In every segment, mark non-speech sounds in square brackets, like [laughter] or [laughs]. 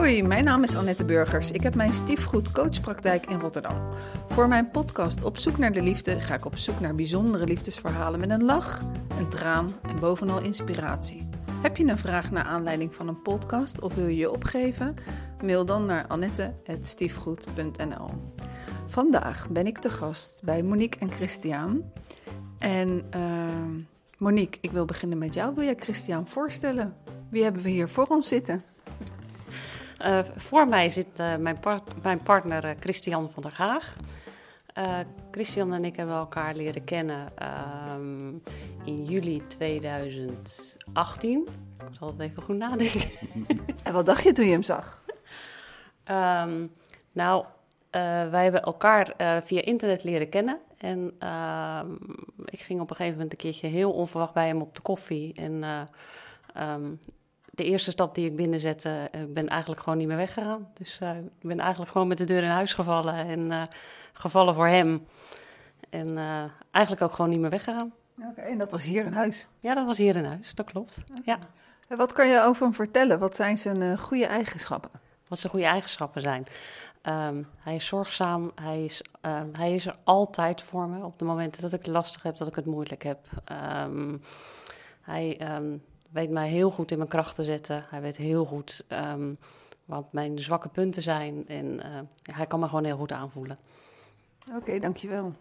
Hoi, mijn naam is Annette Burgers. Ik heb mijn stiefgoed coachpraktijk in Rotterdam. Voor mijn podcast Op zoek naar de liefde ga ik op zoek naar bijzondere liefdesverhalen met een lach, een traan en bovenal inspiratie. Heb je een vraag naar aanleiding van een podcast of wil je je opgeven? Mail dan naar annette.stiefgoed.nl Vandaag ben ik te gast bij Monique en Christian. En uh, Monique, ik wil beginnen met jou. Wil jij Christian voorstellen? Wie hebben we hier voor ons zitten? Uh, voor mij zit uh, mijn, mijn, partner uh, Christian van der Haag. Christian en ik hebben elkaar leren kennen ehm, in juli 2018. Ik zal het even goed nadenken. [laughs] en wat dacht je toen je hem zag? Um, nou, wij hebben elkaar via internet leren kennen. En ehm, ik ging op een gegeven moment een keertje heel onverwacht bij hem op de koffie. En um, de eerste stap die ik binnenzette, ik uh, ben eigenlijk gewoon niet meer weggegaan. Dus uh, ik ben eigenlijk gewoon met de deur in huis gevallen en uh, gevallen voor hem. En eigenlijk ook gewoon niet meer weggegaan. Oké, en dat was hier in huis? Ja, dat was hier in huis, dat klopt. Okay. Ja. En wat kan je over hem vertellen? Wat zijn zijn goede eigenschappen? Wat zijn goede eigenschappen zijn? Um, hij is zorgzaam, hij is, um, hij is er altijd voor me op de momenten dat ik lastig heb, dat ik het moeilijk heb. Um, hij weet mij heel goed in mijn kracht te zetten. Hij weet heel goed um, wat mijn zwakke punten zijn. En uh, ja, hij kan me gewoon heel goed aanvoelen. Oké, okay, dankjewel.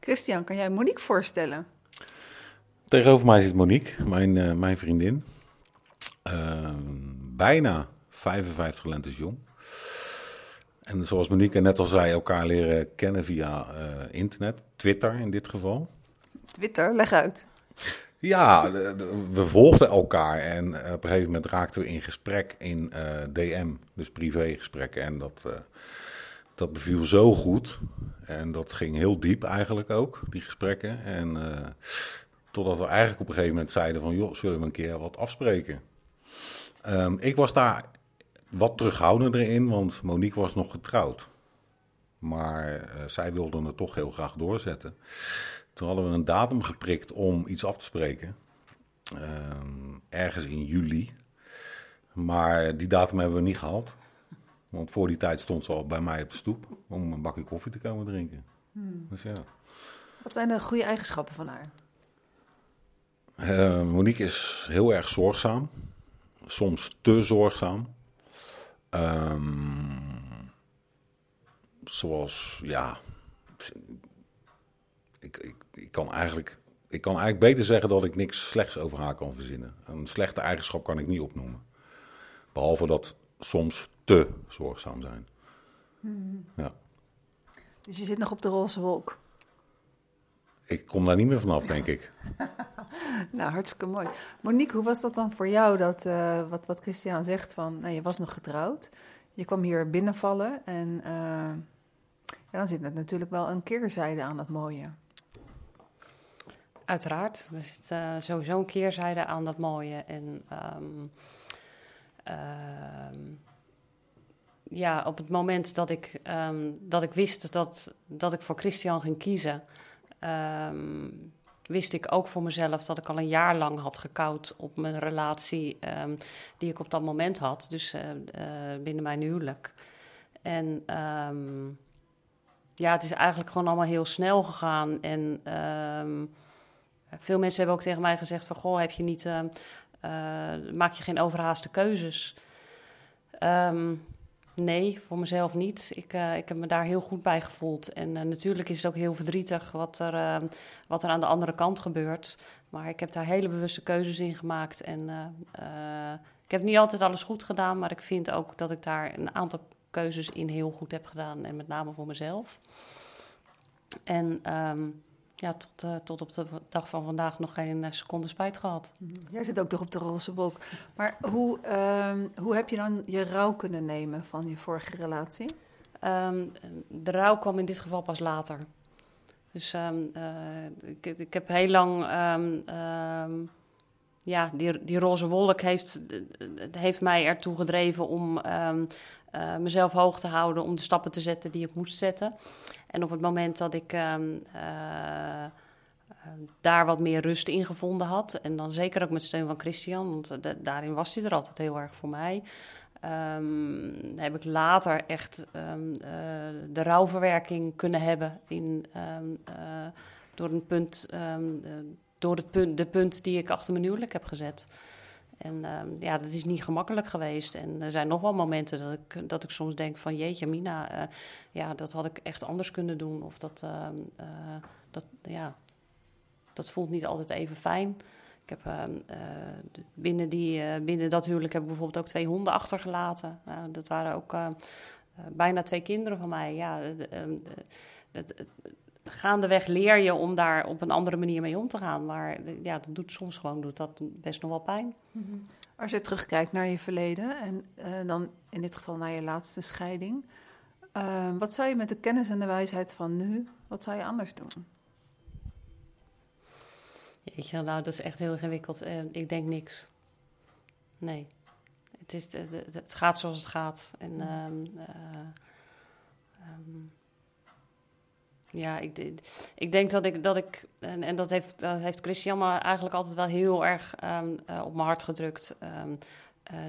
Christian, kan jij Monique voorstellen? Tegenover mij zit Monique, mijn, uh, mijn vriendin. Uh, bijna 55 lentes jong. En zoals Monique net al zei, elkaar leren kennen via uh, internet. Twitter in dit geval. Twitter, leg uit. Ja, we volgden elkaar en op een gegeven moment raakten we in gesprek in uh, DM, dus privégesprekken. En dat, uh, dat beviel zo goed en dat ging heel diep eigenlijk ook, die gesprekken. En uh, totdat we eigenlijk op een gegeven moment zeiden van, joh, zullen we een keer wat afspreken? Um, ik was daar wat terughoudender in, want Monique was nog getrouwd. Maar zij wilde het toch heel graag doorzetten. Toen hadden we een datum geprikt om iets af te spreken. Uh, ergens in juli. Maar die datum hebben we niet gehad. Want voor die tijd stond ze al bij mij op de stoep om een bakje koffie te komen drinken. Hmm. Dus ja. Wat zijn de goede eigenschappen van haar? Uh, Monique is heel erg zorgzaam. Soms te zorgzaam. Um, zoals, ja, ik, kan eigenlijk, ik kan eigenlijk beter zeggen dat ik niks slechts over haar kan verzinnen. Een slechte eigenschap kan ik niet opnoemen. Behalve dat soms te zorgzaam zijn. Hmm. Ja. Dus je zit nog op de roze wolk? Ik kom daar niet meer vanaf, denk ik. [laughs] nou, hartstikke mooi. Monique, hoe was dat dan voor jou, dat, uh, wat, wat Christian zegt, van nou, je was nog getrouwd. Je kwam hier binnenvallen en uh, ja, dan zit het natuurlijk wel een keerzijde aan dat mooie. Uiteraard. Er uh, sowieso een keerzijde aan dat mooie. En um, uh, ja, op het moment dat ik, um, dat ik wist dat, dat ik voor Christian ging kiezen, wist ik ook voor mezelf dat ik al een jaar lang had gekoud op mijn relatie die ik op dat moment had. Dus uh, binnen mijn huwelijk. En ja, het is eigenlijk gewoon allemaal heel snel gegaan. En veel mensen hebben ook tegen mij gezegd van... goh, heb je niet, uh, uh, maak je geen overhaaste keuzes? Um, nee, voor mezelf niet. Ik, uh, ik heb me daar heel goed bij gevoeld. En natuurlijk is het ook heel verdrietig wat er, ehm, wat er aan de andere kant gebeurt. Maar ik heb daar hele bewuste keuzes in gemaakt. En ik heb niet altijd alles goed gedaan... maar ik vind ook dat ik daar een aantal keuzes in heel goed heb gedaan. En met name voor mezelf. En... ja, tot, uh, tot op de dag van vandaag nog geen seconde spijt gehad. Jij zit ook toch op de roze wolk. Maar hoe, uh, hoe heb je dan je rouw kunnen nemen van je vorige relatie? Um, de rouw kwam in dit geval pas later. Dus um, uh, ik, ik, heb heel lang... Um, ja, die, die roze wolk heeft, heeft mij ertoe gedreven om uh, mezelf hoog te houden, om de stappen te zetten die ik moest zetten. En op het moment dat ik uh, daar wat meer rust in gevonden had. En dan zeker ook met steun van Christian, want daarin was hij er altijd heel erg voor mij. Um, heb ik later echt de rouwverwerking kunnen hebben in, door, een punt, door het punt, de punt die ik achter mijn huwelijk heb gezet. En ja, dat is niet gemakkelijk geweest. En er zijn nog wel momenten dat ik, dat ik soms denk van... jeetje, Mina, uh, ja, dat had ik echt anders kunnen doen. Of dat, dat, ja, dat voelt niet altijd even fijn. Ik heb uh, binnen, die, binnen dat huwelijk heb ik bijvoorbeeld ook twee honden achtergelaten. Nou, dat waren ook bijna twee kinderen van mij. Ja, gaandeweg leer je om daar op een andere manier mee om te gaan. Maar ja, dat doet soms gewoon doet dat best nog wel pijn. Mm -hmm. Als je terugkijkt naar je verleden en dan in dit geval naar je laatste scheiding. wat zou je met de kennis en de wijsheid van nu, wat zou je anders doen? Jeetje, nou, dat is echt heel ingewikkeld. Uh, ik denk niks. Nee. Het, is, het, het gaat zoals het gaat. En um, uh, um, ja, ik, ik denk dat ik, dat ik en, en dat heeft, heeft Christian me eigenlijk altijd wel heel erg um, op mijn hart gedrukt.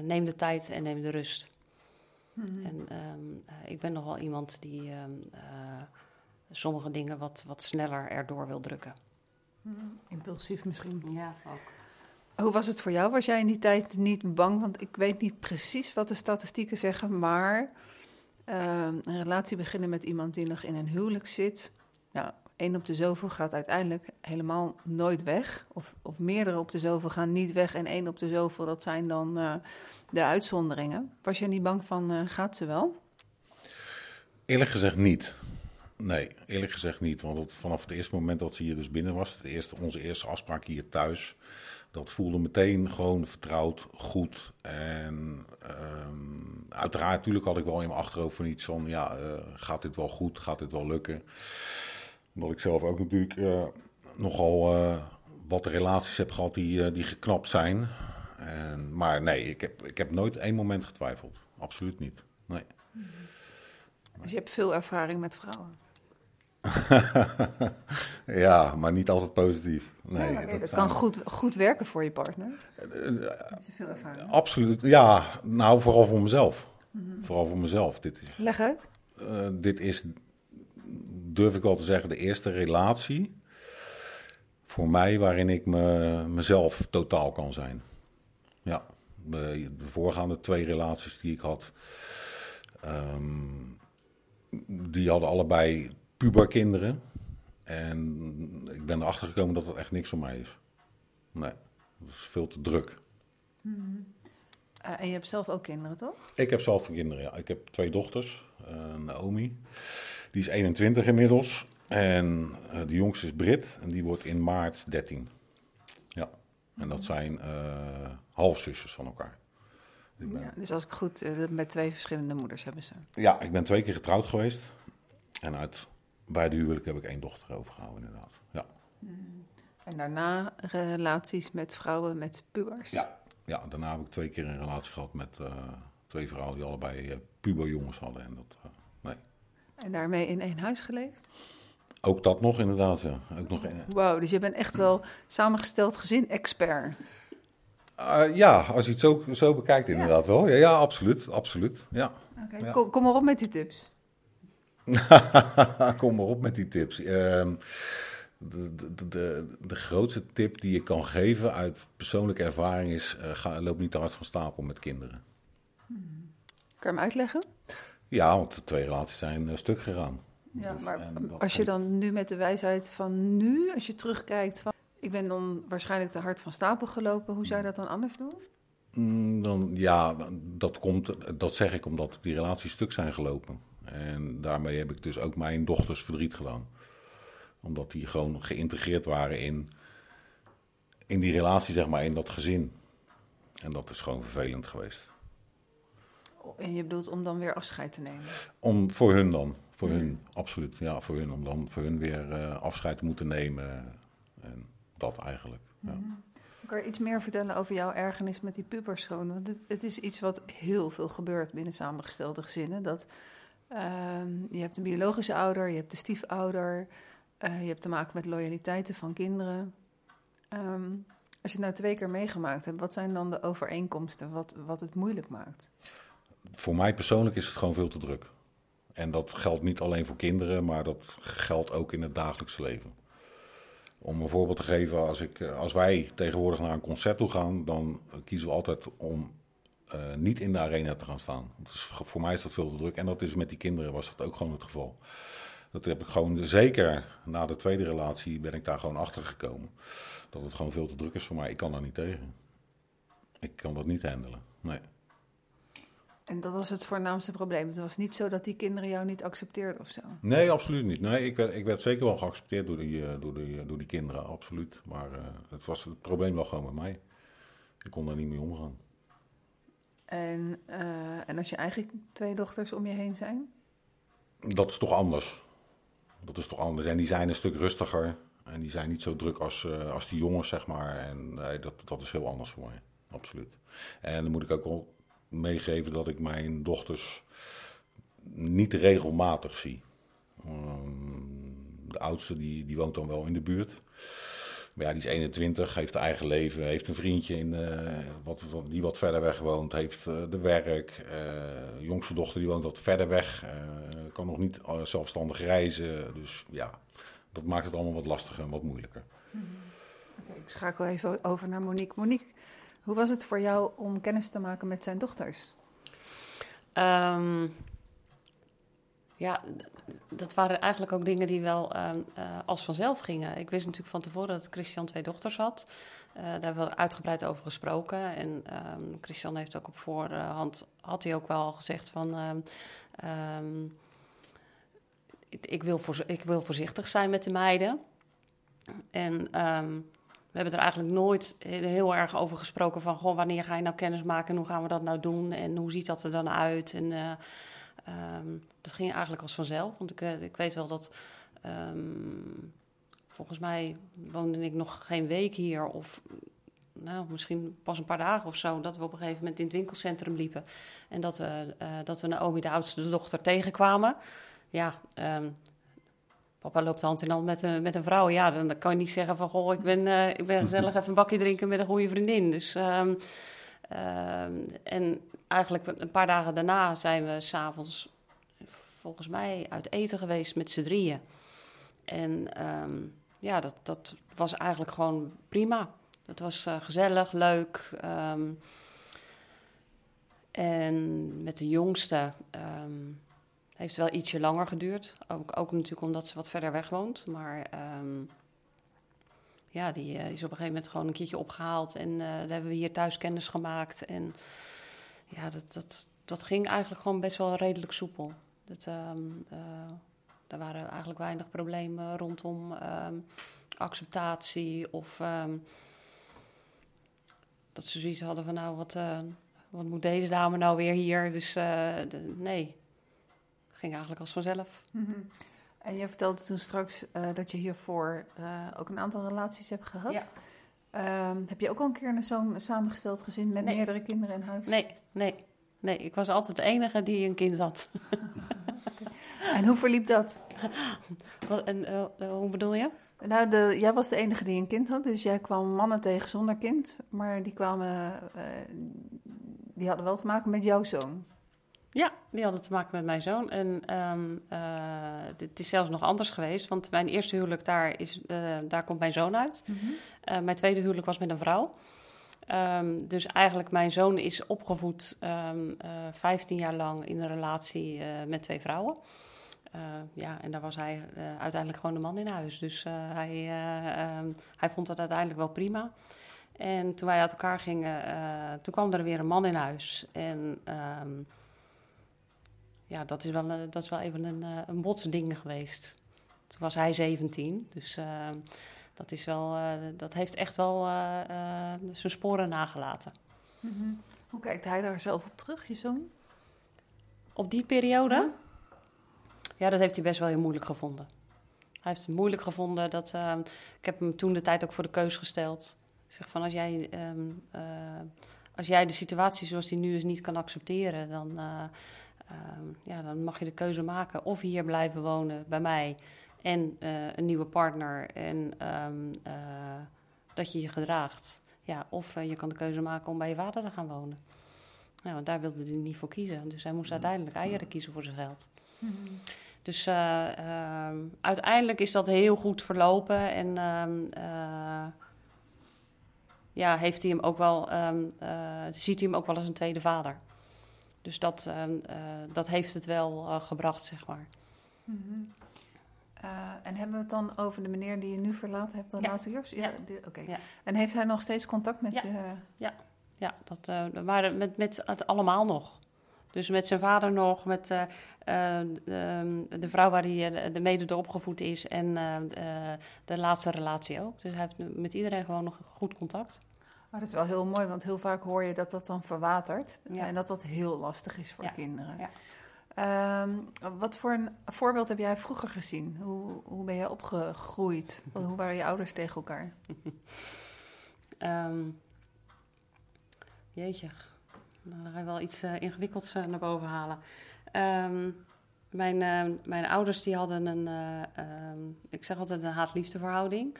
neem de tijd en neem de rust. Mm -hmm. En ik ben nog wel iemand die sommige dingen wat, wat sneller erdoor wil drukken. Impulsief misschien. Ja, ook. Hoe was het voor jou? Was jij in die tijd niet bang? Want ik weet niet precies wat de statistieken zeggen, maar uh, een relatie beginnen met iemand die nog in een huwelijk zit. Nou, één op de zoveel gaat uiteindelijk helemaal nooit weg. Of, of meerdere op de zoveel gaan niet weg en één op de zoveel, dat zijn dan uh, de uitzonderingen. Was je niet bang van, gaat ze wel? Eerlijk gezegd niet. Nee, eerlijk gezegd niet. Want vanaf het eerste moment dat ze hier dus binnen was, de eerste, onze eerste afspraak hier thuis, dat voelde meteen gewoon vertrouwd, goed. En um, uiteraard, natuurlijk had ik wel in mijn achterhoofd van iets van, ja, uh, gaat dit wel goed, gaat dit wel lukken? Omdat ik zelf ook natuurlijk uh, nogal uh, wat relaties heb gehad die, die geknapt zijn. En, maar nee, ik heb, ik heb nooit één moment getwijfeld. Absoluut niet. Nee. Dus je hebt veel ervaring met vrouwen? [laughs] ja, maar niet altijd positief. Nee, ja, dat, dat kan goed, goed werken voor je partner. Uh, veel ervaring Absoluut. Ja, nou, vooral voor mezelf. Mm -hmm. Vooral voor mezelf. Dit is, Leg uit. Dit is, durf ik wel te zeggen, de eerste relatie voor mij waarin ik me, mezelf totaal kan zijn. Ja, de, de voorgaande twee relaties die ik had, um, die hadden allebei puberkinderen. En ik ben erachter gekomen dat dat echt niks voor mij is. Nee, dat is veel te druk. Hmm. Uh, en je hebt zelf ook kinderen, toch? Ik heb zelf kinderen, ja. Ik heb twee dochters. Uh, Naomi, die is 21 inmiddels. En uh, de jongste is Brit en die wordt in maart 13. Ja, en dat zijn halfzusjes van elkaar. Ben... Ja, dus als ik goed, met twee verschillende moeders hebben ze. Ja, ik ben twee keer getrouwd geweest. En uit beide huwelijken heb ik één dochter overgehouden, inderdaad. Ja. En daarna relaties met vrouwen met pubers? Ja, ja daarna heb ik twee keer een relatie gehad met uh, twee vrouwen die allebei uh, puberjongens hadden. En, dat, uh, nee. En daarmee in één huis geleefd? Ook dat nog, inderdaad. Ja. Ook nog. Wauw, dus je bent echt wel samengesteld gezin-expert. Uh, ja, als je het zo, zo bekijkt, inderdaad ja. wel. Ja, ja, absoluut. absoluut ja. Okay, ja. Kom, kom maar op met die tips. [laughs] Kom maar op met die tips. Uh, de, de, de, de, grootste tip die ik kan geven uit persoonlijke ervaring is: uh, ga, loop niet te hard van stapel met kinderen. Hmm. Kan je hem uitleggen? Ja, want de twee relaties zijn uh, stuk gegaan. Ja, dus, maar als je dan nu met de wijsheid van nu, als je terugkijkt van... ik ben dan waarschijnlijk te hard van stapel gelopen, hoe zou je dat dan anders doen? Mm, dan, ja, dat, komt, dat zeg ik omdat die relaties stuk zijn gelopen. En daarmee heb ik dus ook mijn dochters verdriet gedaan. Omdat die gewoon geïntegreerd waren in, in die relatie, zeg maar, in dat gezin. En dat is gewoon vervelend geweest. En je bedoelt om dan weer afscheid te nemen? Om, voor hun dan. Voor hmm. hun, absoluut. Ja, voor hun. Om dan voor hun weer uh, afscheid te moeten nemen. En dat eigenlijk. Ja. Hmm. Kan je iets meer vertellen over jouw ergernis met die puberschoon? Want het, het, is iets wat heel veel gebeurt binnen samengestelde gezinnen. Dat Uh, je hebt een biologische ouder, je hebt de stiefouder. Eh, je hebt te maken met loyaliteiten van kinderen. Ehm, als je het nou twee keer meegemaakt hebt, wat zijn dan de overeenkomsten wat, wat het moeilijk maakt? Voor mij persoonlijk is het gewoon veel te druk. En dat geldt niet alleen voor kinderen, maar dat geldt ook in het dagelijkse leven. Om een voorbeeld te geven, als, ik, eh, als wij tegenwoordig naar een concert toe gaan, dan kiezen we altijd om uh, niet in de arena te gaan staan. Voor mij is dat veel te druk. En dat is met die kinderen was dat ook gewoon het geval. Dat heb ik gewoon, zeker na de tweede relatie, ben ik daar gewoon achter gekomen. Dat het gewoon veel te druk is voor mij. Ik kan daar niet tegen. Ik kan dat niet handelen. Nee. En dat was het voornaamste probleem. Het was niet zo dat die kinderen jou niet accepteerden of zo? Nee, absoluut niet. Nee, ik werd, ik werd zeker wel geaccepteerd door die, uh, door die, door die kinderen, absoluut. Maar uh, het was het probleem wel gewoon met mij. Ik kon daar niet mee omgaan. En, uh, en als je eigenlijk twee dochters om je heen zijn? Dat is toch anders. Dat is toch anders. En die zijn een stuk rustiger. En die zijn niet zo druk als, uh, als die jongens, zeg maar. En nee, dat, dat is heel anders voor mij. Absoluut. En dan moet ik ook wel meegeven dat ik mijn dochters niet regelmatig zie. Um, de oudste die, die woont dan wel in de buurt. Maar ja, die is 21, heeft een eigen leven, heeft een vriendje in, uh, wat, die wat verder weg woont, heeft uh, de werk. Uh, jongste dochter die woont wat verder weg, kan nog niet zelfstandig reizen. Dus ja, dat maakt het allemaal wat lastiger en wat moeilijker. Okay, ik schakel even over naar Monique. Monique, hoe was het voor jou om kennis te maken met zijn dochters? Um, ja, dat waren eigenlijk ook dingen die wel uh, uh, als vanzelf gingen. Ik wist natuurlijk van tevoren dat Christian twee dochters had. Uh, daar hebben we uitgebreid over gesproken. En um, Christian heeft ook op voorhand, had hij ook wel gezegd van... Ik, wil voor, ik wil voorzichtig zijn met de meiden. En we hebben er eigenlijk nooit heel erg over gesproken van... Wanneer ga je nou kennis maken en hoe gaan we dat nou doen? En hoe ziet dat er dan uit? En... Um, dat ging eigenlijk als vanzelf. Want ik, ik weet wel dat. Um, volgens mij woonde ik nog geen week hier. Of nou, misschien pas een paar dagen of zo. Dat we op een gegeven moment in het winkelcentrum liepen. En dat we, uh, dat we Naomi, de oudste dochter, tegenkwamen. Ja, um, papa loopt hand in hand met een, met een vrouw. Ja, dan kan je niet zeggen van... Goh, ik ben, uh, ik ben gezellig even een bakje drinken met een goede vriendin. Dus... Um, Um, en eigenlijk een paar dagen daarna zijn we s'avonds volgens mij uit eten geweest met z'n drieën. En um, ja, dat, dat was eigenlijk gewoon prima. Dat was uh, gezellig, leuk. En met de jongste heeft wel ietsje langer geduurd. Ook, ook natuurlijk omdat ze wat verder weg woont. Maar ja, die uh, is op een gegeven moment gewoon een keertje opgehaald. En uh, daar hebben we hier thuis kennis gemaakt. En ja, dat, dat, dat ging eigenlijk gewoon best wel redelijk soepel. Dat, um, waren eigenlijk weinig problemen rondom um, acceptatie of dat ze zoiets hadden van nou, wat, wat moet deze dame nou weer hier? Dus nee, ging eigenlijk als vanzelf. Mm -hmm. En je vertelde toen straks uh, dat je hiervoor uh, ook een aantal relaties hebt gehad. Ja. Um, heb je ook al een keer zo'n samengesteld gezin met nee. meerdere kinderen in huis? Nee, nee, nee. Ik was altijd de enige die een kind had. [laughs] En hoe verliep dat? [laughs] En, uh, hoe bedoel je? Nou, de, jij was de enige die een kind had, dus jij kwam mannen tegen zonder kind, maar die kwamen, die hadden wel te maken met jouw zoon. Ja, die hadden te maken met mijn zoon. En um, uh, het is zelfs nog anders geweest, want mijn eerste huwelijk, daar, is, daar komt mijn zoon uit. Mm -hmm. mijn tweede huwelijk was met een vrouw. Um, dus eigenlijk mijn zoon is opgevoed um, 15 jaar lang in een relatie met twee vrouwen. Ja, en daar was hij uiteindelijk gewoon de man in huis. Dus hij, hij vond dat uiteindelijk wel prima. En toen wij uit elkaar gingen, toen kwam er weer een man in huis. En ja, dat is wel, dat is wel even een, een botsding geweest. Toen was hij 17, dus dat, is wel, dat heeft echt wel zijn sporen nagelaten. Mm -hmm. Hoe kijkt hij daar zelf op terug, je zoon? Op die periode? Ja? Ja, dat heeft hij best wel heel moeilijk gevonden. Hij heeft het moeilijk gevonden. Dat, uh, ik heb hem toen de tijd ook voor de keus gesteld. Ik zeg van als jij, um, uh, als jij de situatie zoals die nu is niet kan accepteren, dan, uh, ja, dan mag je de keuze maken of hier blijven wonen bij mij en eh, een nieuwe partner en ehm, eh, dat je je gedraagt. Ja, of eh, je kan de keuze maken om bij je vader te gaan wonen. Nou, want daar wilde hij niet voor kiezen. Dus hij moest uiteindelijk eieren kiezen voor zijn geld. Dus eh, ehm, uiteindelijk is dat heel goed verlopen. En ehm, ja, heeft hij hem ook wel, ehm, ziet hij hem ook wel als een tweede vader. Dus dat, ehm, eh, dat heeft het wel eh, gebracht, zeg maar. Mhm. Eh, en hebben we het dan over de meneer die je nu verlaten hebt, de Ja. laatste keer? Ja, Ja. oké. Ja. En heeft hij nog steeds contact met... Ja. eh, Ja, dat, eh maar met, met het allemaal nog. Dus met zijn vader nog, met eh, eh, de, de vrouw waar hij eh, de mede door opgevoed is en eh, eh, de laatste relatie ook. Dus hij heeft met iedereen gewoon nog goed contact. Maar dat is wel heel mooi, want heel vaak hoor je dat dat dan verwatert. Ja. En dat dat heel lastig is voor Ja. kinderen. Ja. Ehm, wat voor een voorbeeld heb jij vroeger gezien? Hoe, hoe ben jij opgegroeid? [laughs] Hoe waren je ouders tegen elkaar? [laughs] Ehm, jeetje, nou, dan ga je wel iets eh, ingewikkelds eh, naar boven halen. Ehm, mijn, mijn ouders die hadden een, eh, ik zeg altijd een haat-liefde verhouding.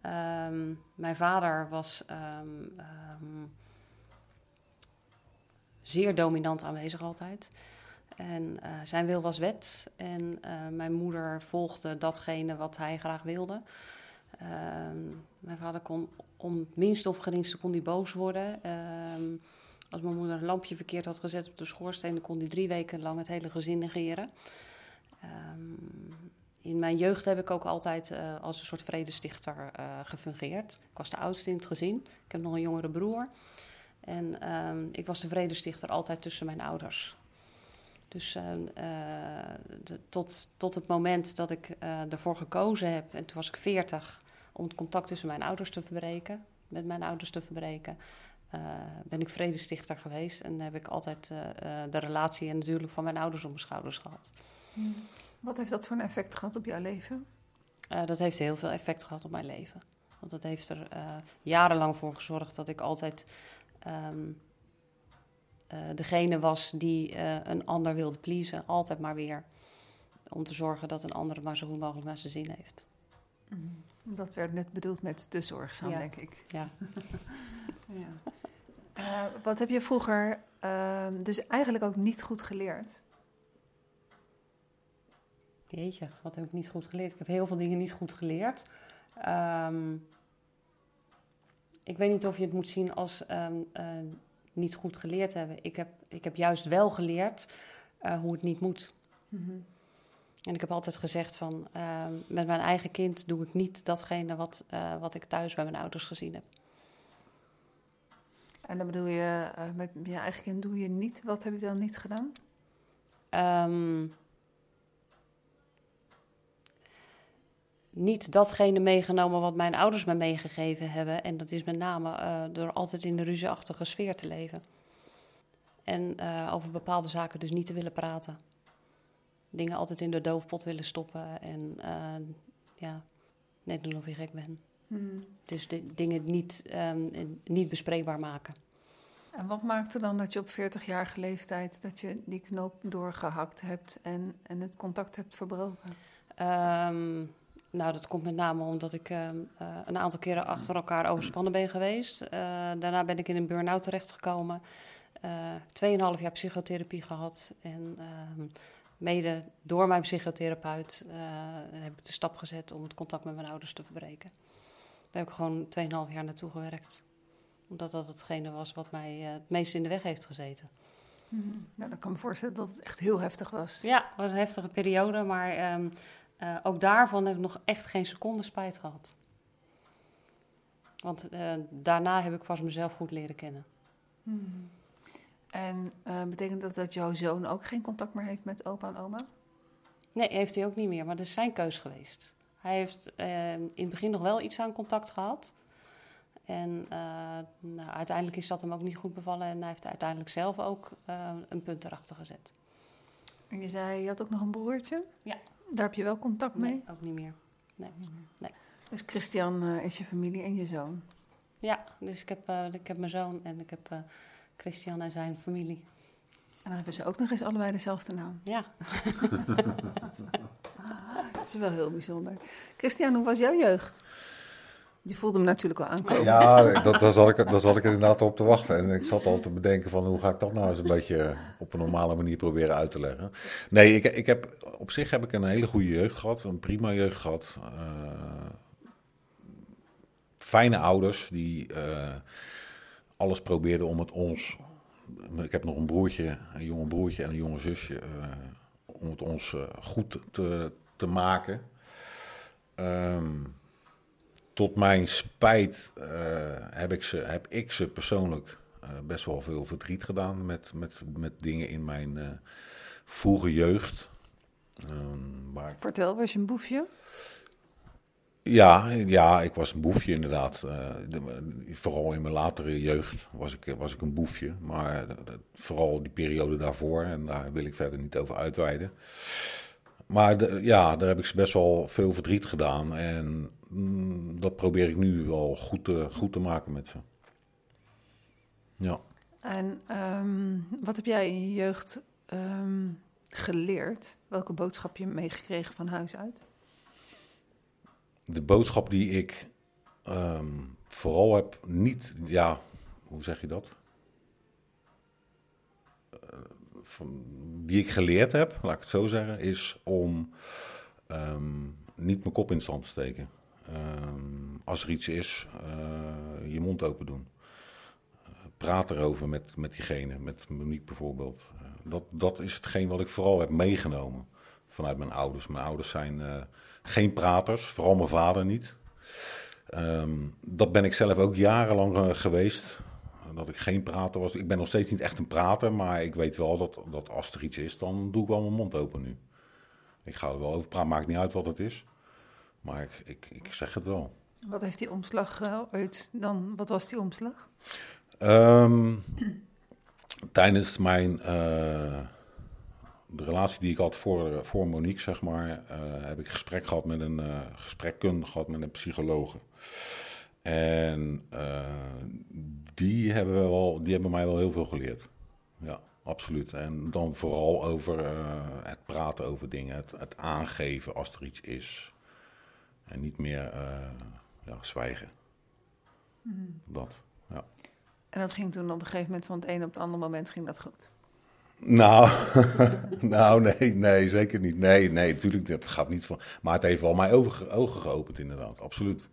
Ehm, mijn vader was ehm, zeer dominant aanwezig altijd. En eh, zijn wil was wet. En eh, mijn moeder volgde datgene wat hij graag wilde. Mijn vader kon om het minste of geringste kon hij boos worden. Als mijn moeder een lampje verkeerd had gezet op de schoorsteen, dan kon hij drie weken lang het hele gezin negeren. In mijn jeugd heb ik ook altijd eh, als een soort vredestichter eh, gefungeerd. Ik was de oudste in het gezin. Ik heb nog een jongere broer. En ehm, ik was de vredestichter altijd tussen mijn ouders. Dus ehm, eh, tot, tot het moment dat ik ervoor gekozen heb, en toen was ik 40, om het contact tussen mijn ouders te verbreken, met mijn ouders te verbreken, ben ik vredestichter geweest. En heb ik altijd de relatie natuurlijk van mijn ouders op mijn schouders gehad. Wat heeft dat voor een effect gehad op jouw leven? Eh, dat heeft heel veel effect gehad op mijn leven. Want dat heeft er eh, jarenlang voor gezorgd dat ik altijd ehm, eh, degene was die een ander wilde pleasen. Altijd maar weer. Om te zorgen dat een ander het maar zo goed mogelijk naar zijn zin heeft. Dat werd net bedoeld met te zorgzaam, Ja. denk ik. Ja. [laughs] Ja. Wat heb je vroeger ehm, dus eigenlijk ook niet goed geleerd? Jeetje, wat heb ik niet goed geleerd? Ik heb heel veel dingen niet goed geleerd. Ehm, ik weet niet of je het moet zien als ehm, eh, niet goed geleerd hebben. Ik heb, ik heb juist wel geleerd eh, hoe het niet moet. En ik heb altijd gezegd van, ehm, met mijn eigen kind doe ik niet datgene wat, eh, wat ik thuis bij mijn ouders gezien heb. En dan bedoel je, met je eigen kind doe je niet. Wat heb je dan niet gedaan? Niet datgene meegenomen wat mijn ouders me meegegeven hebben. En dat is met name eh, door altijd in de ruzieachtige sfeer te leven. En eh, over bepaalde zaken dus niet te willen praten. Dingen altijd in de doofpot willen stoppen. En eh, ja, net doen of je gek bent. Dus de, dingen niet, ehm, niet bespreekbaar maken. En wat maakte dan dat je op 40-jarige leeftijd dat je die knoop doorgehakt hebt en, en het contact hebt verbroken? Ehm, nou, dat komt met name omdat ik ehm, eh, een aantal keren achter elkaar overspannen ben geweest. Eh, daarna ben ik in een burn-out terechtgekomen. Eh 2,5 jaar psychotherapie gehad. En ehm, mede door mijn psychotherapeut heb ik de stap gezet om het contact met mijn ouders te verbreken. Daar heb ik gewoon 2,5 jaar naartoe gewerkt. Omdat dat hetgene was wat mij het meest in de weg heeft gezeten. Nou, dan kan ik me voorstellen dat het echt heel heftig was. Ja, het was een heftige periode, maar ehm, eh, ook daarvan heb ik nog echt geen seconde spijt gehad. Want eh, daarna heb ik pas mezelf goed leren kennen. En eh, betekent dat dat jouw zoon ook geen contact meer heeft met opa en oma? Nee, heeft hij ook niet meer, maar dat is zijn keus geweest. Hij heeft in het begin nog wel iets aan contact gehad. En nou, uiteindelijk is dat hem ook niet goed bevallen. En hij heeft uiteindelijk zelf ook een punt erachter gezet. En je zei, je had ook nog een broertje? Ja. Daar heb je wel contact mee? Nee, ook niet meer. Nee. Dus Christian eh, is je familie en je zoon. Ja, dus ik heb, eh, ik heb mijn zoon en ik heb eh, Christian en zijn familie. dan hebben ze ook nog eens allebei dezelfde naam. Ja. [laughs] Dat is wel heel bijzonder. Christian, hoe was jouw jeugd? Je voelde hem natuurlijk wel aankomen. Ja, dat, daar, zat ik, daar zat ik inderdaad op te wachten. En ik zat al te bedenken van hoe ga ik dat nou eens een beetje op een normale manier proberen uit te leggen. Nee, ik, ik heb, op zich heb ik een hele goede jeugd gehad. Een prima jeugd gehad. Uh, fijne ouders die uh, alles probeerden om het ons... Ik heb nog een broertje, een jonge broertje en een jonge zusje. Uh, om het ons goed te, te maken. Um, tot mijn spijt uh, heb, ik ze, heb ik ze persoonlijk uh, best wel veel verdriet gedaan met, met, met dingen in mijn uh, vroege jeugd. Um, maar... Vertel, was je een boefje? Ja, ja, ik was een boefje inderdaad. De, vooral in mijn latere jeugd was ik, was ik een boefje. Maar vooral die periode daarvoor, en daar wil ik verder niet over uitweiden. Maar de, ja, daar heb ik ze best wel veel verdriet gedaan. En mm, dat probeer ik nu wel goed te, goed te maken met ze. Ja. En um, wat heb jij in je jeugd um, geleerd? Welke boodschap je meegekregen van huis uit? De boodschap die ik um, vooral heb niet, ja, hoe zeg je dat? Uh, van, die ik geleerd heb, laat ik het zo zeggen, is om niet mijn kop in stand te steken. Um, als er iets is, uh, je mond open doen. Uh, praat erover met, met diegene, met Monique bijvoorbeeld. Uh, dat, dat is hetgeen wat ik vooral heb meegenomen vanuit mijn ouders. Mijn ouders zijn geen praters, vooral mijn vader niet. Um, dat ben ik zelf ook jarenlang geweest dat ik geen prater was. Ik ben nog steeds niet echt een prater, maar ik weet wel dat, dat als er iets is, dan doe ik wel mijn mond open nu. Ik ga er wel over praten, maakt niet uit wat het is. Maar ik, ik, ik zeg het wel. Wat heeft die omslag uh, ooit dan? Wat was die omslag? Um, tijdens mijn uh, de relatie die ik had voor, voor Monique, zeg maar, uh, heb ik gesprek gehad met een gesprekkundige gehad met een psycholoog. En die, hebben wel, die hebben mij wel heel veel geleerd. Ja, absoluut. En dan vooral over het praten over dingen, het, het, aangeven als er iets is. En niet meer uh, ja, zwijgen. Mm. Dat, ja. En dat ging toen op een gegeven moment, van het een op het andere moment ging dat goed? Nou, [laughs] nou nee, nee, zeker niet. Nee, nee, natuurlijk, dat gaat niet van. Maar het heeft wel mijn ogen, ogen geopend, inderdaad, absoluut.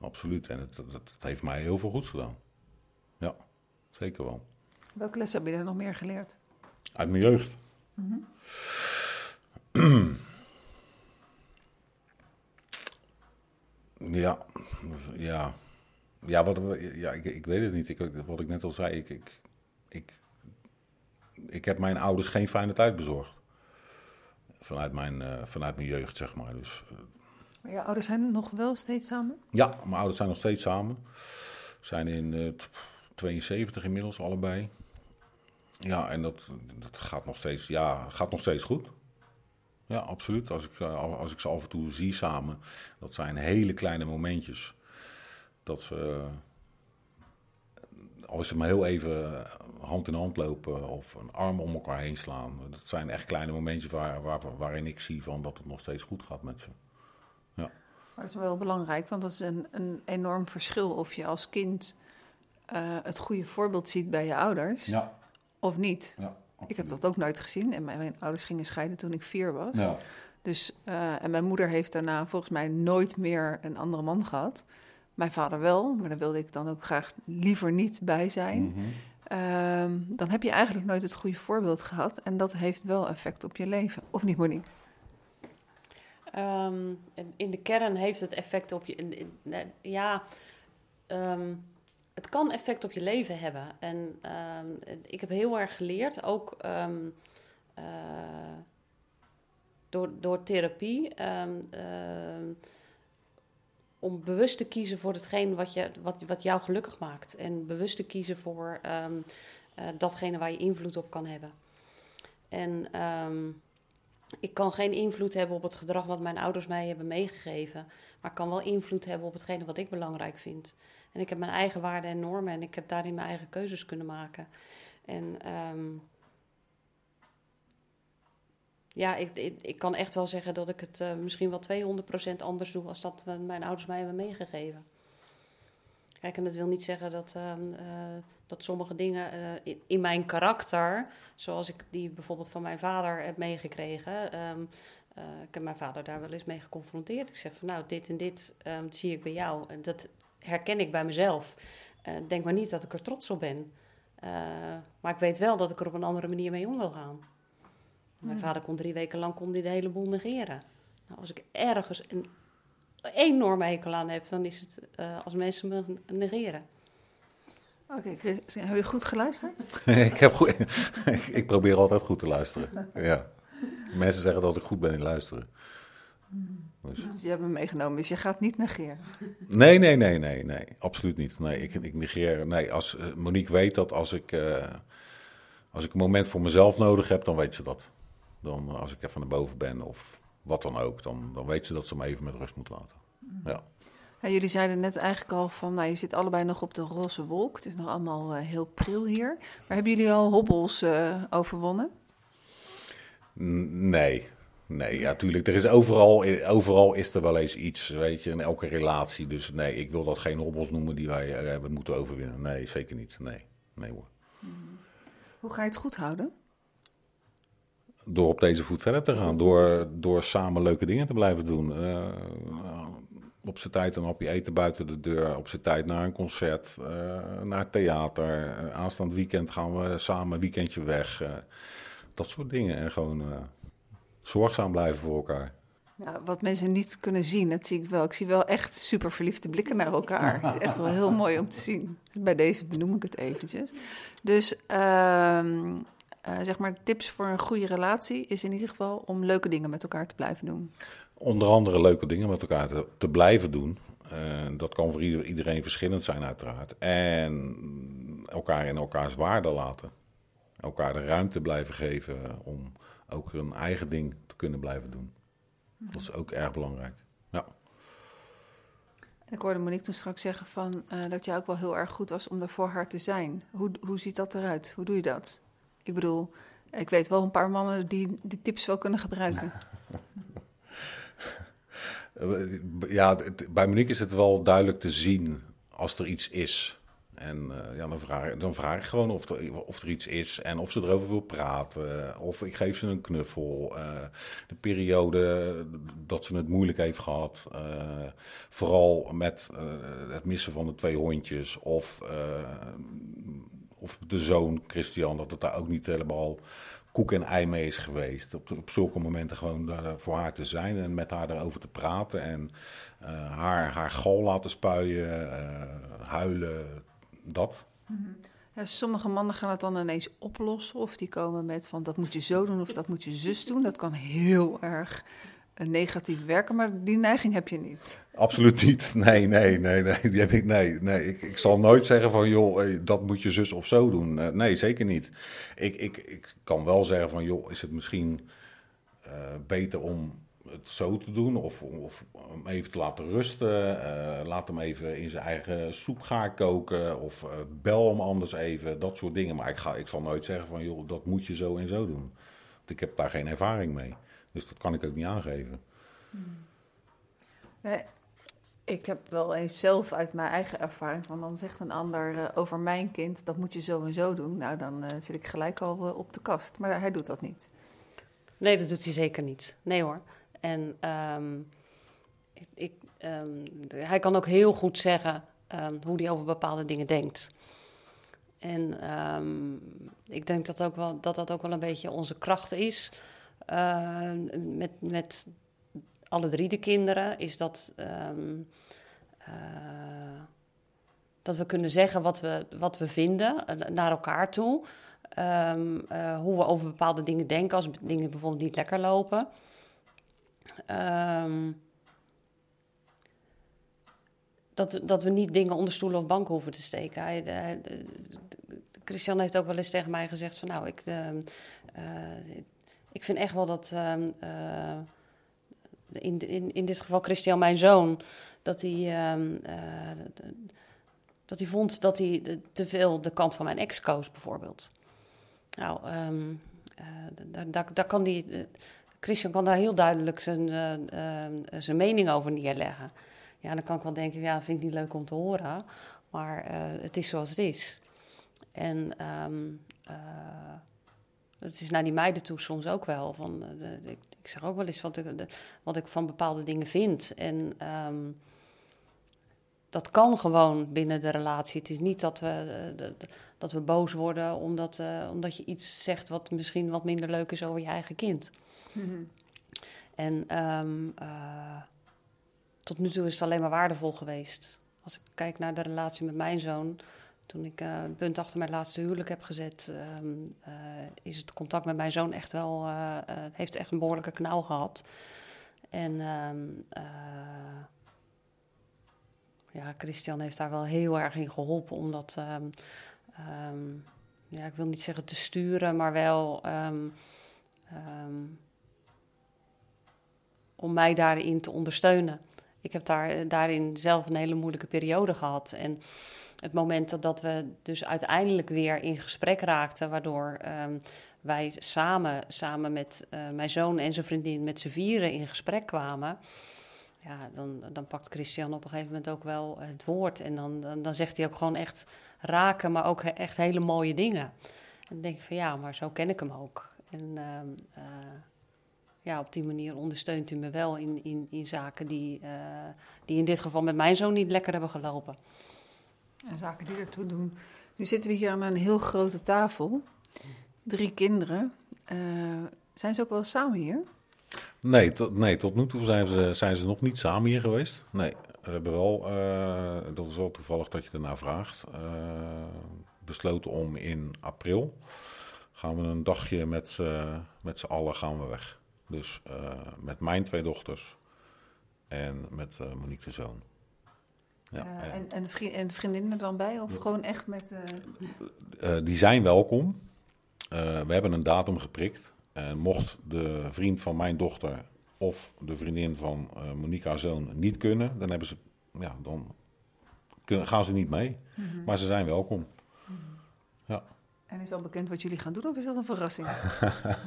Absoluut. En het, het, heeft mij heel veel goeds gedaan. Ja, zeker wel. Welke les heb je er nog meer geleerd? Uit mijn jeugd. Mm -hmm. [clears throat] ja, ja. Ja, wat, ja ik, ik weet het niet. Ik, wat ik net al zei, ik, ik, ik, ik heb mijn ouders geen fijne tijd bezorgd. Vanuit mijn, uh, vanuit mijn jeugd, zeg maar. Dus uh, maar je ouders zijn nog wel steeds samen? Ja, mijn ouders zijn nog steeds samen. Zijn in uh, 72 inmiddels, allebei. Ja, en dat, dat gaat, nog steeds, ja, gaat nog steeds goed. Ja, absoluut. Als ik, als ik ze af en toe zie samen, dat zijn hele kleine momentjes. Dat ze, als ze maar heel even hand in hand lopen of een arm om elkaar heen slaan. Dat zijn echt kleine momentjes waar, waar, waarin ik zie van dat het nog steeds goed gaat met ze. Ja. Maar dat is wel belangrijk, want dat is een, een enorm verschil of je als kind uh, het goede voorbeeld ziet bij je ouders ja. of niet. Ja, ik heb dat ook nooit gezien en mijn, mijn, ouders gingen scheiden toen ik vier was. Ja. Dus, uh, en mijn moeder heeft daarna volgens mij nooit meer een andere man gehad. Mijn vader wel, maar daar wilde ik dan ook graag liever niet bij zijn. Mm -hmm. uh, dan heb je eigenlijk nooit het goede voorbeeld gehad. En dat heeft wel effect op je leven. Of niet, Monique? Um, in de kern heeft het effect op je. In, in, ja, um, het kan effect op je leven hebben. En um, ik heb heel erg geleerd, ook uh, door, door therapie, om bewust te kiezen voor hetgeen wat, je, wat, wat jou gelukkig maakt. En bewust te kiezen voor uh, datgene waar je invloed op kan hebben. En ik kan geen invloed hebben op het gedrag wat mijn ouders mij hebben meegegeven. Maar kan wel invloed hebben op hetgene wat ik belangrijk vind. En ik heb mijn eigen waarden en normen en ik heb daarin mijn eigen keuzes kunnen maken. En um, ja, ik, ik, kan echt wel zeggen dat ik het uh, misschien wel 200% anders doe als dat mijn ouders mij hebben meegegeven. Kijk, en dat wil niet zeggen dat, uh, dat sommige dingen in, in, mijn karakter, zoals ik die bijvoorbeeld van mijn vader heb meegekregen. Um, ik heb mijn vader daar wel eens mee geconfronteerd. Ik zeg van nou, dit en dit zie ik bij jou. En dat herken ik bij mezelf. denk maar niet dat ik er trots op ben. maar ik weet wel dat ik er op een andere manier mee om wil gaan. Mijn vader kon drie weken lang kon die de hele boel negeren. Nou, als ik ergens een enorme hekel aan heb, dan is het uh, als mensen me negeren. Oké, okay, Chris, heb je goed geluisterd? [laughs] ik, heb goed, [laughs] ik probeer altijd goed te luisteren. [laughs] Ja. Mensen zeggen dat ik goed ben in luisteren. Dus. Dus je hebt me meegenomen, dus je gaat niet negeren? Nee, nee, nee, nee, nee, absoluut niet. Nee, ik, ik negeer. Nee, als eh, Monique weet dat als ik, uh, als ik een moment voor mezelf nodig heb, dan weet ze dat. Dan als ik even naar boven ben of wat dan ook, dan, dan weet ze dat ze me even met rust moet laten. Ja. ja. jullie zeiden net eigenlijk al van, nou, je zit allebei nog op de roze wolk. Het is nog allemaal uh, heel pril hier. Maar hebben jullie al hobbels uh, overwonnen? Nee, Nee, ja, tuurlijk. Er is overal, overal is er wel eens iets, weet je, in elke relatie. Dus nee, ik wil dat geen hobbels noemen die wij uh, hebben moeten overwinnen. Nee, zeker niet. Nee, nee hoor. Hoe ga je het goed houden? door op deze voet verder te gaan. Door, door samen leuke dingen te blijven doen. Uh, op zijn tijd een hapje eten buiten de deur. Op zijn tijd naar een concert, uh, naar theater. Aanstaand weekend gaan we samen een weekendje weg. dat soort dingen. En gewoon zorgzaam blijven voor elkaar. Ja, wat mensen niet kunnen zien, dat zie ik wel. Ik zie wel echt super verliefde blikken naar elkaar. [laughs] Echt wel heel mooi om te zien. Bij deze benoem ik het eventjes. Dus ehm, uh, zeg maar, tips voor een goede relatie is in ieder geval om leuke dingen met elkaar te blijven doen. Onder andere leuke dingen met elkaar te, te blijven doen. Uh, dat kan voor ieder, iedereen verschillend zijn, uiteraard. En elkaar in elkaars waarde laten. Elkaar de ruimte blijven geven om ook hun eigen ding te kunnen blijven doen. Dat is ook erg belangrijk. Ja. ik hoorde Monique toen straks zeggen van, uh, dat jij ook wel heel erg goed was om er voor haar te zijn. Hoe, hoe ziet dat eruit? Hoe doe je dat? Ik bedoel, ik weet wel een paar mannen die die tips wel kunnen gebruiken. [laughs] [laughs] ja, bij Monique is het wel duidelijk te zien als er iets is. En uh, ja, dan, vraag, dan vraag ik gewoon of er, of er iets is en of ze erover wil praten. Of ik geef ze een knuffel. Uh, de periode dat ze het moeilijk heeft gehad. Uh, vooral met het missen van de twee hondjes. Of of de zoon Christian, dat het daar ook niet helemaal koek en ei mee is geweest. Op, op zulke momenten gewoon daar voor haar te zijn en met haar erover te praten. En haar, haar gal laten spuien, huilen, dat. Ja, sommige mannen gaan het dan ineens oplossen. Of die komen met van dat moet je zo doen of dat moet je zus doen. Dat kan heel erg negatief werken, maar die neiging heb je niet. Absoluut niet. Nee, nee, nee, nee. Die heb ik, nee, nee. Ik, ik zal nooit zeggen van, joh, dat moet je zus of zo doen. Eh, nee, zeker niet. Ik, ik, ik kan wel zeggen van, joh, is het misschien uh, beter om het zo te doen? Of, of hem even te laten rusten. Uh, laat hem even in zijn eigen soep gaan koken. Of uh, bel hem anders even. Dat soort dingen. Maar ik, ga, ik zal nooit zeggen van, joh, dat moet je zo en zo doen. Want ik heb daar geen ervaring mee. Dus dat kan ik ook niet aangeven. Nee, ik heb wel eens zelf uit mijn eigen ervaring van dan zegt een ander uh, over mijn kind, dat moet je zo en zo doen. Nou, dan uh, zit ik gelijk al uh, op de kast. Maar hij doet dat niet. Nee, dat doet hij zeker niet. Nee hoor. En um, ik, um, hij kan ook heel goed zeggen um, hoe hij over bepaalde dingen denkt. En ik denk dat, ook wel, dat dat ook wel een beetje onze kracht is. Uh, met, met alle drie de kinderen is dat. Uh, dat we kunnen zeggen wat we, wat we vinden uh, naar elkaar toe. Hoe we over bepaalde dingen denken als dingen bijvoorbeeld niet lekker lopen. Um, dat, dat we niet dingen onder stoelen of banken hoeven te steken. Hij, de, Christian heeft ook wel eens tegen mij gezegd van nou, ik, ik vind echt wel dat. Uh, in, in, in dit geval Christian, mijn zoon, dat hij. Uh, dat hij vond dat hij te veel de kant van mijn ex koos, bijvoorbeeld. Nou, daar, daar, daar, kan die, Christian kan daar heel duidelijk zijn, uh, zijn mening over neerleggen. Ja, dan kan ik wel denken, ja, vind ik niet leuk om te horen. Maar het is zoals het is. En um, het is naar die meiden toe soms ook wel. Van, ik, zeg ook wel eens wat ik, de, ik van bepaalde dingen vind. En um, dat kan gewoon binnen de relatie. Het is niet dat we, dat we boos worden omdat, omdat je iets zegt wat misschien wat minder leuk is over je eigen kind. Mm-hmm. En um, uh, tot nu toe is het alleen maar waardevol geweest. Als ik kijk naar de relatie met mijn zoon, toen ik uh, een punt achter mijn laatste huwelijk heb gezet, um, uh, is het contact met mijn zoon echt wel, heeft echt een behoorlijke knauw gehad. En um, ja, Christian heeft daar wel heel erg in geholpen, omdat, ja, ik wil niet zeggen te sturen, maar wel om mij daarin te ondersteunen. Ik heb daar, daarin zelf een hele moeilijke periode gehad. En het moment dat we dus uiteindelijk weer in gesprek raakten, waardoor um, wij samen, samen met uh, mijn zoon en zijn vriendin, met z'n vieren in gesprek kwamen. Ja, dan, dan pakt Christian op een gegeven moment ook wel het woord. En dan, dan, zegt hij ook gewoon echt raken, maar ook echt hele mooie dingen. En dan denk ik van ja, maar zo ken ik hem ook. En uh, uh, ja, op die manier ondersteunt hij me wel in, in, in zaken die, uh, die in dit geval met mijn zoon niet lekker hebben gelopen. En zaken die ertoe doen. Nu zitten we hier aan een heel grote tafel. Drie kinderen. Uh, zijn ze ook wel samen hier? Nee, tot, nee, tot nu toe zijn ze, zijn ze nog niet samen hier geweest. Nee, we hebben wel, uh, dat is wel toevallig dat je ernaar vraagt, uh, besloten om in april gaan we een dagje met, met z'n allen gaan we weg. Dus met mijn twee dochters en met Monique de zoon. Ja, uh, en, en, de vriend, en vriendinnen er dan bij? Of gewoon echt met... Uh... die zijn welkom. we hebben een datum geprikt. En mocht de vriend van mijn dochter of de vriendin van Monique haar zoon niet kunnen... dan, hebben ze, ja, dan kunnen, gaan ze niet mee. Mm -hmm. Maar ze zijn welkom. Mm -hmm. Ja. En is al bekend wat jullie gaan doen of is dat een verrassing?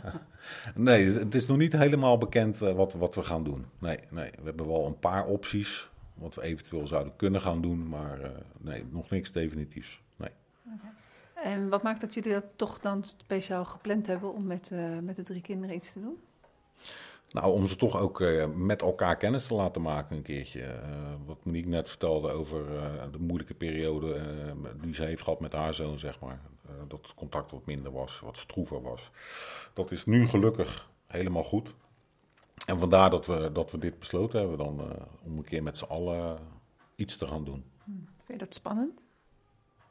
[laughs] nee, het is nog niet helemaal bekend wat, wat we gaan doen. Nee, nee, we hebben wel een paar opties wat we eventueel zouden kunnen gaan doen, maar uh, nee, nog niks definitiefs. Nee. Okay. En wat maakt dat jullie dat toch dan speciaal gepland hebben om met, uh, met de drie kinderen iets te doen? Nou, om ze toch ook uh, met elkaar kennis te laten maken een keertje. wat Monique net vertelde over de moeilijke periode die ze heeft gehad met haar zoon, zeg maar. Dat het contact wat minder was, wat stroever was. Dat is nu gelukkig helemaal goed. En vandaar dat we, dat we dit besloten hebben dan, uh, om een keer met z'n allen iets te gaan doen. Vind je dat spannend?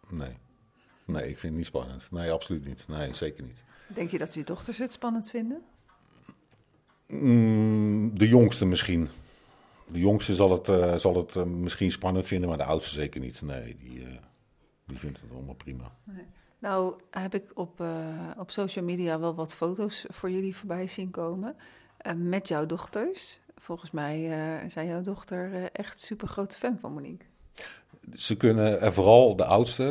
Nee. Nee, ik vind het niet spannend. Nee, absoluut niet. Nee, zeker niet. Denk je dat je dochters het spannend vinden? Mm, de jongste misschien. De jongste zal het, uh, zal het uh, misschien spannend vinden, maar de oudste zeker niet. Nee, die, die vindt het allemaal prima. Nee. Nou, heb ik op, op social media wel wat foto's voor jullie voorbij zien komen. Uh, met jouw dochters. Volgens mij uh, zijn jouw dochter echt super grote fan van Monique. Ze kunnen, en vooral de oudste,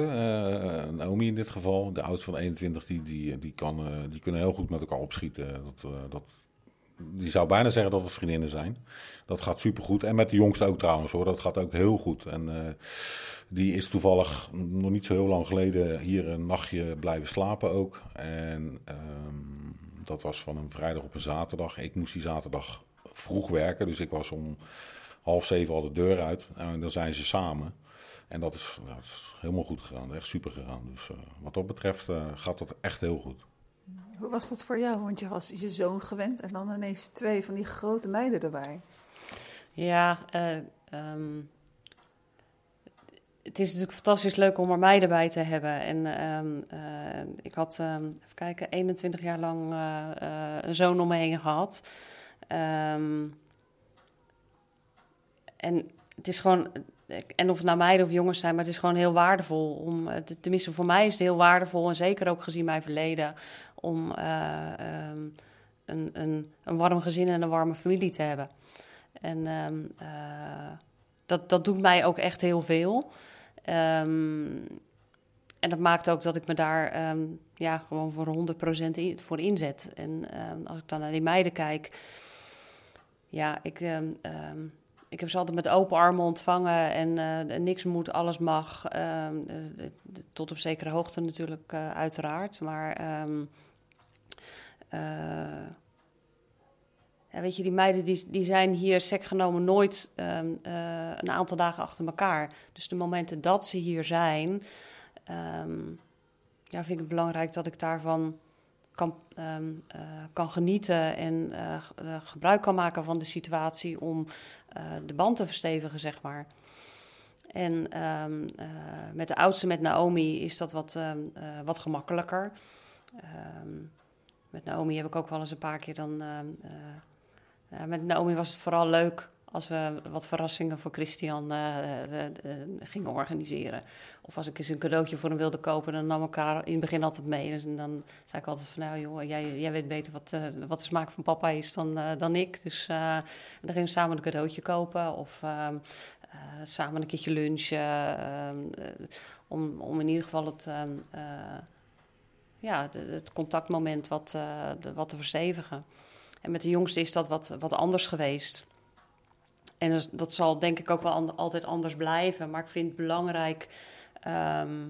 Naomi in dit geval, de oudste van 21, die, die, die, kan, die kunnen heel goed met elkaar opschieten. Dat, dat, die zou bijna zeggen dat het vriendinnen zijn. Dat gaat super goed. En met de jongste ook trouwens hoor, dat gaat ook heel goed. En die is toevallig nog niet zo heel lang geleden hier een nachtje blijven slapen ook. En um, dat was van een vrijdag op een zaterdag. Ik moest die zaterdag vroeg werken, dus ik was om half zeven al de deur uit. En dan zijn ze samen. En dat is, helemaal goed gegaan, echt super gegaan. Dus uh, wat dat betreft uh, gaat dat echt heel goed. Hoe was dat voor jou? Want je was je zoon gewend en dan ineens twee van die grote meiden erbij. Ja, uh, um, het is natuurlijk fantastisch leuk om er meiden bij te hebben. En um, uh, ik had, um, even kijken, 21 jaar lang uh, een zoon om me heen gehad. En het is gewoon, en of het nou meiden of jongens zijn, maar het is gewoon heel waardevol om, tenminste voor mij is het heel waardevol, en zeker ook gezien mijn verleden, om een, een, een warm gezin en een warme familie te hebben. En dat, dat doet mij ook echt heel veel. Um, en dat maakt ook dat ik me daar ehm, ja, gewoon voor 100% in, voor inzet. En ehm, als ik dan naar die meiden kijk, ja, ik, ehm, ehm, ik heb ze altijd met open armen ontvangen en eh, niks moet, alles mag. Ehm, eh, tot op zekere hoogte natuurlijk, eh, uiteraard. Maar ehm, eh, ja, weet je, die meiden die, die zijn hier sec genomen nooit ehm, eh, een aantal dagen achter elkaar. Dus de momenten dat ze hier zijn, ehm, ja, vind ik het belangrijk dat ik daarvan kan, ehm, eh, kan genieten en eh, eh, gebruik kan maken van de situatie om eh, de band te verstevigen, zeg maar. En eh, met de oudste, met Naomi, is dat wat, eh, wat gemakkelijker. Met Naomi heb ik ook wel eens een paar keer dan. ehm, eh, met Naomi was het vooral leuk als we wat verrassingen voor Christian eh, eh, gingen organiseren. Of als ik eens een cadeautje voor hem wilde kopen, dan nam ik haar in het begin altijd mee. Dus en dan zei ik altijd van, nou joh, jij, jij weet beter wat, wat de smaak van papa is dan, dan ik. Dus dan gingen we samen een cadeautje kopen of ehm, eh, samen een keertje lunchen. ehm, eh, om, om in ieder geval het, ja, het contactmoment wat, eh, de- wat te verstevigen. En met de jongste is dat wat, wat anders geweest. En dus, dat zal denk ik ook wel altijd anders blijven. Maar ik vind het belangrijk ehm,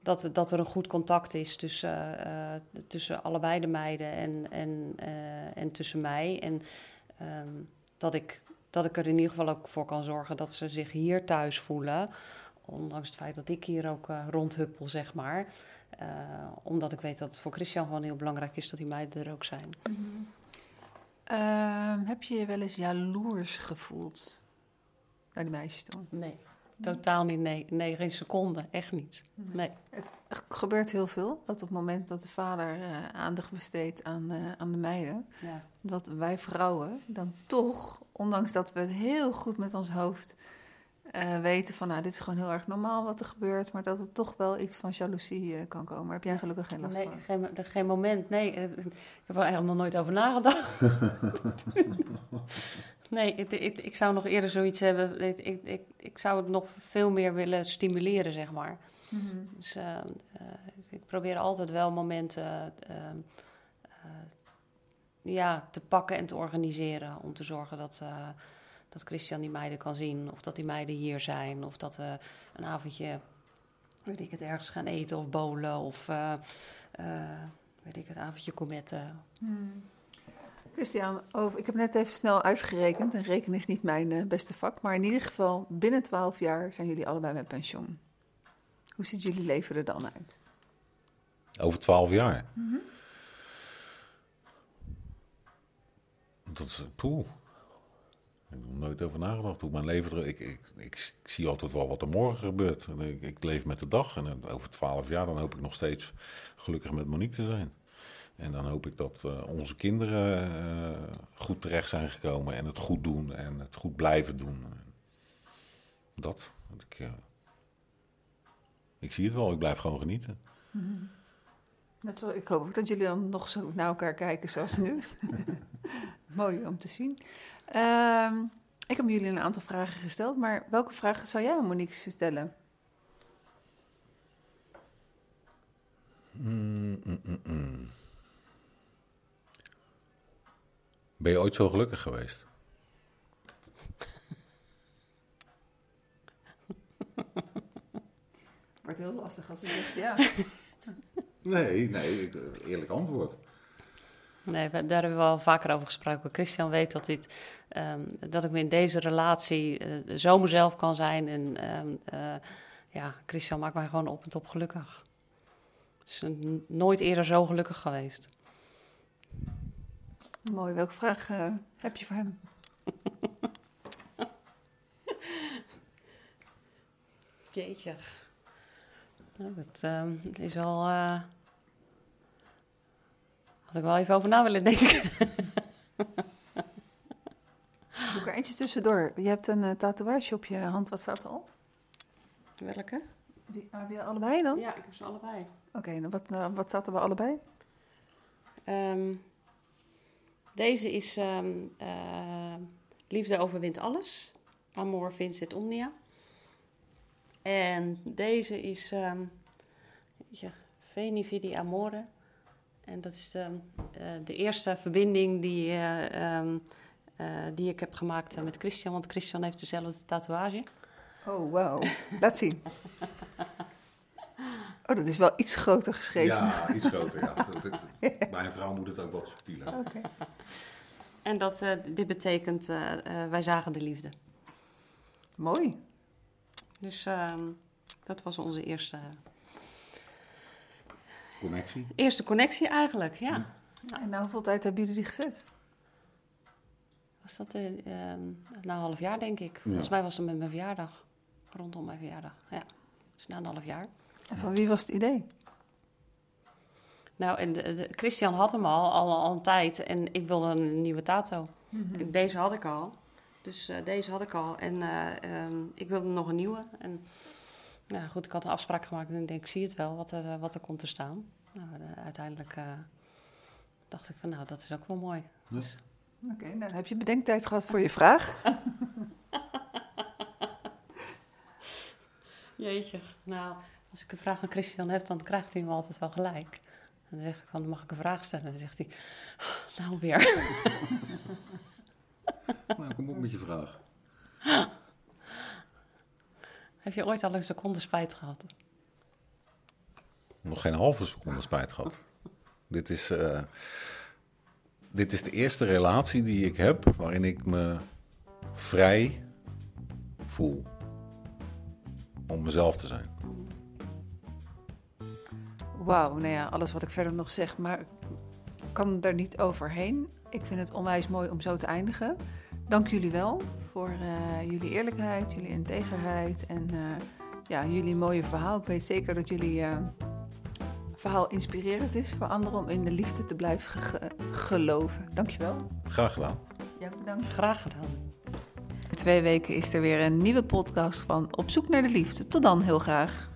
dat, dat er een goed contact is tussen, eh, tussen allebei de meiden en, en, eh, en tussen mij. En ehm, dat, ik, dat ik er in ieder geval ook voor kan zorgen dat ze zich hier thuis voelen. Ondanks het feit dat ik hier ook eh, rondhuppel, zeg maar. Eh, omdat ik weet dat het voor Christian gewoon heel belangrijk is dat die meiden er ook zijn. Ehm, heb je je wel eens jaloers gevoeld naar die meisjes toen? Nee, totaal niet. Nee, nee geen seconde. Echt niet. Nee. Het gebeurt heel veel dat op het moment dat de vader eh, aandacht besteedt aan, eh, aan de meiden, Ja. dat wij vrouwen dan toch, ondanks dat we het heel goed met ons hoofd eh, weten van, nou, dit is gewoon heel erg normaal wat er gebeurt, maar dat het toch wel iets van jaloezie eh, kan komen. Heb jij gelukkig geen last Nee, van. geen, geen moment. Nee, eh, ik heb er eigenlijk nog nooit over nagedacht. [laughs] nee, ik, ik, ik zou nog eerder zoiets hebben. Ik, ik, ik, ik zou het nog veel meer willen stimuleren, zeg maar. Mhm. Dus eh, eh, ik probeer altijd wel momenten eh, eh, ja, te pakken en te organiseren. Om te zorgen dat, dat Christian die meiden kan zien. Of dat die meiden hier zijn. Of dat we een avondje, weet ik het, ergens gaan eten of bowlen. Of eh, eh, weet ik het, avondje kometten. Hmm. Christian, over, ik heb net even snel uitgerekend. En rekenen is niet mijn eh, beste vak. Maar in ieder geval, binnen 12 jaar zijn jullie allebei met pensioen. Hoe ziet jullie leven er dan uit? Over twaalf jaar. Dat is, poeh. Ik heb er nooit over nagedacht hoe mijn leven. Ik, ik, ik, ik zie altijd wel wat er morgen gebeurt. Ik, ik leef met de dag. En eh, over twaalf jaar dan hoop ik nog steeds gelukkig met Monique te zijn. En dan hoop ik dat eh, onze kinderen eh, goed terecht zijn gekomen. En het goed doen. En het goed blijven doen. Dat. Dat ik, ik zie het wel. Ik blijf gewoon genieten. Net zo, ik hoop ook dat jullie dan nog zo naar elkaar kijken zoals nu. [laughs] Mooi om te zien. Ehm, ik heb jullie een aantal vragen gesteld, maar welke vragen zou jij aan Monique stellen? Mm, mm, mm, mm. Ben je ooit zo gelukkig geweest? [laughs] Wordt heel lastig als ik zeg ja. Nee, nee, eerlijk antwoord. Nee, we- daar hebben we al vaker over gesproken. Christian weet dat, dit, ehm, dat ik me in deze relatie eh, zo mezelf kan zijn. En ehm, eh, ja, Christian maakt mij gewoon op en top gelukkig. N- nooit eerder zo gelukkig geweest. Mooi, welke vraag eh, heb je voor hem? [laughs] Jeetje. Nou, dat ehm, het is wel... had ik wel even over na willen denken. [laughs] Doe ik er eentje tussendoor. Je hebt een eh, tatoeage op je hand, wat staat er op? Welke? Die, heb je allebei dan? Ja, ik heb ze allebei. Oké, wat, eh, wat staat er bij allebei? Ehm, deze is ehm, eh, Liefde overwint alles. Amor vincit omnia. En deze is um, je, Veni Vidi Amore. En dat is de, uh, de eerste verbinding die, uh, um, uh, die ik heb gemaakt met Christian. Want Christian heeft dezelfde tatoeage. Oh, wow. Laat zien. Oh, dat is wel iets groter geschreven. Ja, iets groter, ja. Bij een vrouw moet het ook wat subtieler. Oké. Okay. En dat, uh, dit betekent, uh, uh, wij zagen de liefde. Mooi. Dus ehm, dat was onze eerste... Connectie? Eerste connectie eigenlijk, ja. ja. En na hoeveel tijd hebben jullie die gezet? Was dat ehm, na een half jaar, denk ik. Ja. Volgens mij was het met mijn verjaardag. Rondom mijn verjaardag, ja. Dus na een half jaar. En van wie was het idee? Nou, en de, de, Christian had hem al, al, al een tijd en ik wilde een nieuwe tato. Mm -hmm. Deze had ik al. Dus uh, deze had ik al. En uh, um, ik wilde nog een nieuwe. En nou goed, ik had een afspraak gemaakt en ik denk, ik zie het wel wat er, uh, wat er komt te staan. Nou, uiteindelijk dacht ik van, nou, dat is ook wel mooi. Dus... Oké, okay, nou, dan heb je bedenktijd gehad voor je vraag. [laughs] Jeetje, nou, als ik een vraag aan Christian heb, dan krijgt hij hem altijd wel gelijk. En dan zeg ik van, mag ik een vraag stellen? En dan zegt hij, oh, nou weer. [laughs] nou, kom op met je vraag. [laughs] Heb je ooit al een seconde spijt gehad? Nog geen halve seconde spijt gehad. dit, is, uh, dit is de eerste relatie die ik heb waarin ik me vrij voel om mezelf te zijn. Wauw, nou ja, alles wat ik verder nog zeg, maar ik kan er niet overheen. Ik vind het onwijs mooi om zo te eindigen. Dank jullie wel voor uh, jullie eerlijkheid, jullie integerheid en uh, ja, jullie mooie verhaal. Ik weet zeker dat jullie uh, verhaal inspirerend is voor anderen om in de liefde te blijven ge geloven. Dankjewel. Graag gedaan. Ja, bedankt. Graag gedaan. Twee weken is er weer een nieuwe podcast van Op zoek naar de liefde. Tot dan, heel graag.